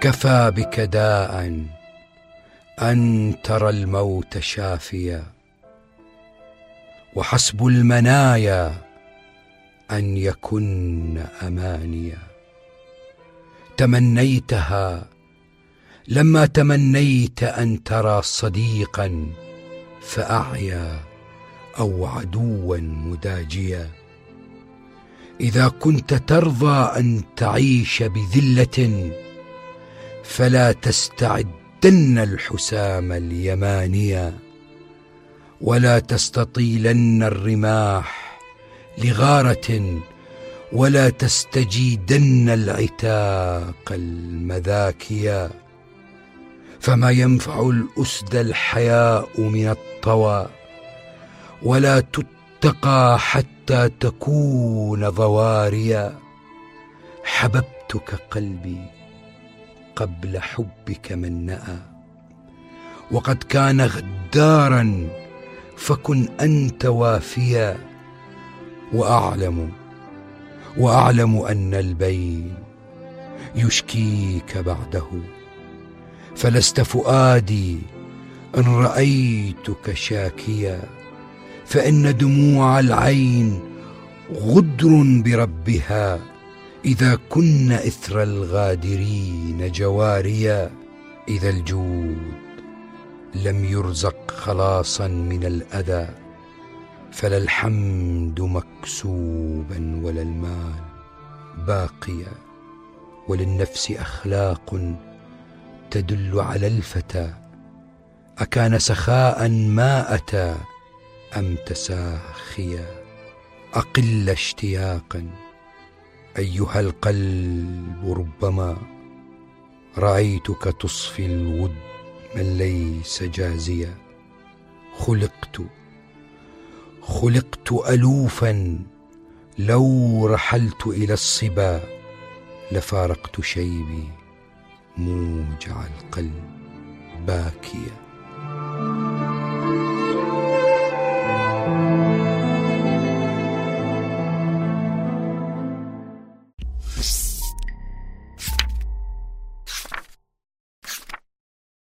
كفى بك داء أن ترى الموت شافيا وحسب المنايا أن يكن أمانيا. تمنيتها لما تمنيت أن ترى صديقا فأعيا أو عدوا مداجيا. إذا كنت ترضى أن تعيش بذلة فلا تستعدن الحسام اليمانيا ولا تستطيلن الرماح لغارة ولا تستجيدن العتاق المذاكيا فما ينفع الأسد الحياء من الطوى ولا تتقى حتى تكون ضواريا. حببتك قلبي قبل حبك من نأى وقد كان غدارا فكن أنت وافيا. وأعلم وأعلم أن البين يشكيك بعده. فلست فؤادي إن رأيتك شاكيا. فإن دموع العين غدر بربها. إذا كن إثر الغادرين جواريا إذا الجود لم يرزق خلاصا من الأذى فلا الحمد مكسوبا ولا المال باقيا وللنفس أخلاق تدل على الفتى. أكان سخاء ما أتى أم تساخيا؟ أقل اشتياقا أيها القلب ربما رأيتك تصفي الود من ليس جازيا. خلقت خلقت ألوفا. لو رحلت إلى الصبا لفارقت شيبي موجع القلب باكيا.